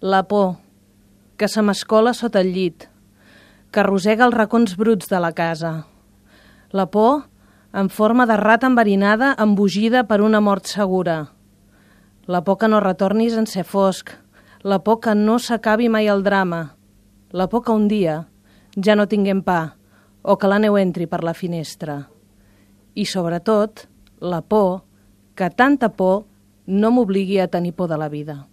la por, que se m'escola sota el llit, que rosega els racons bruts de la casa. La por, en forma de rata enverinada embogida per una mort segura. La por que no retornis en ser fosc, la por que no s'acabi mai el drama, la por que un dia ja no tinguem pa o que la neu entri per la finestra. I, sobretot, la por que tanta por no m'obligui a tenir por de la vida.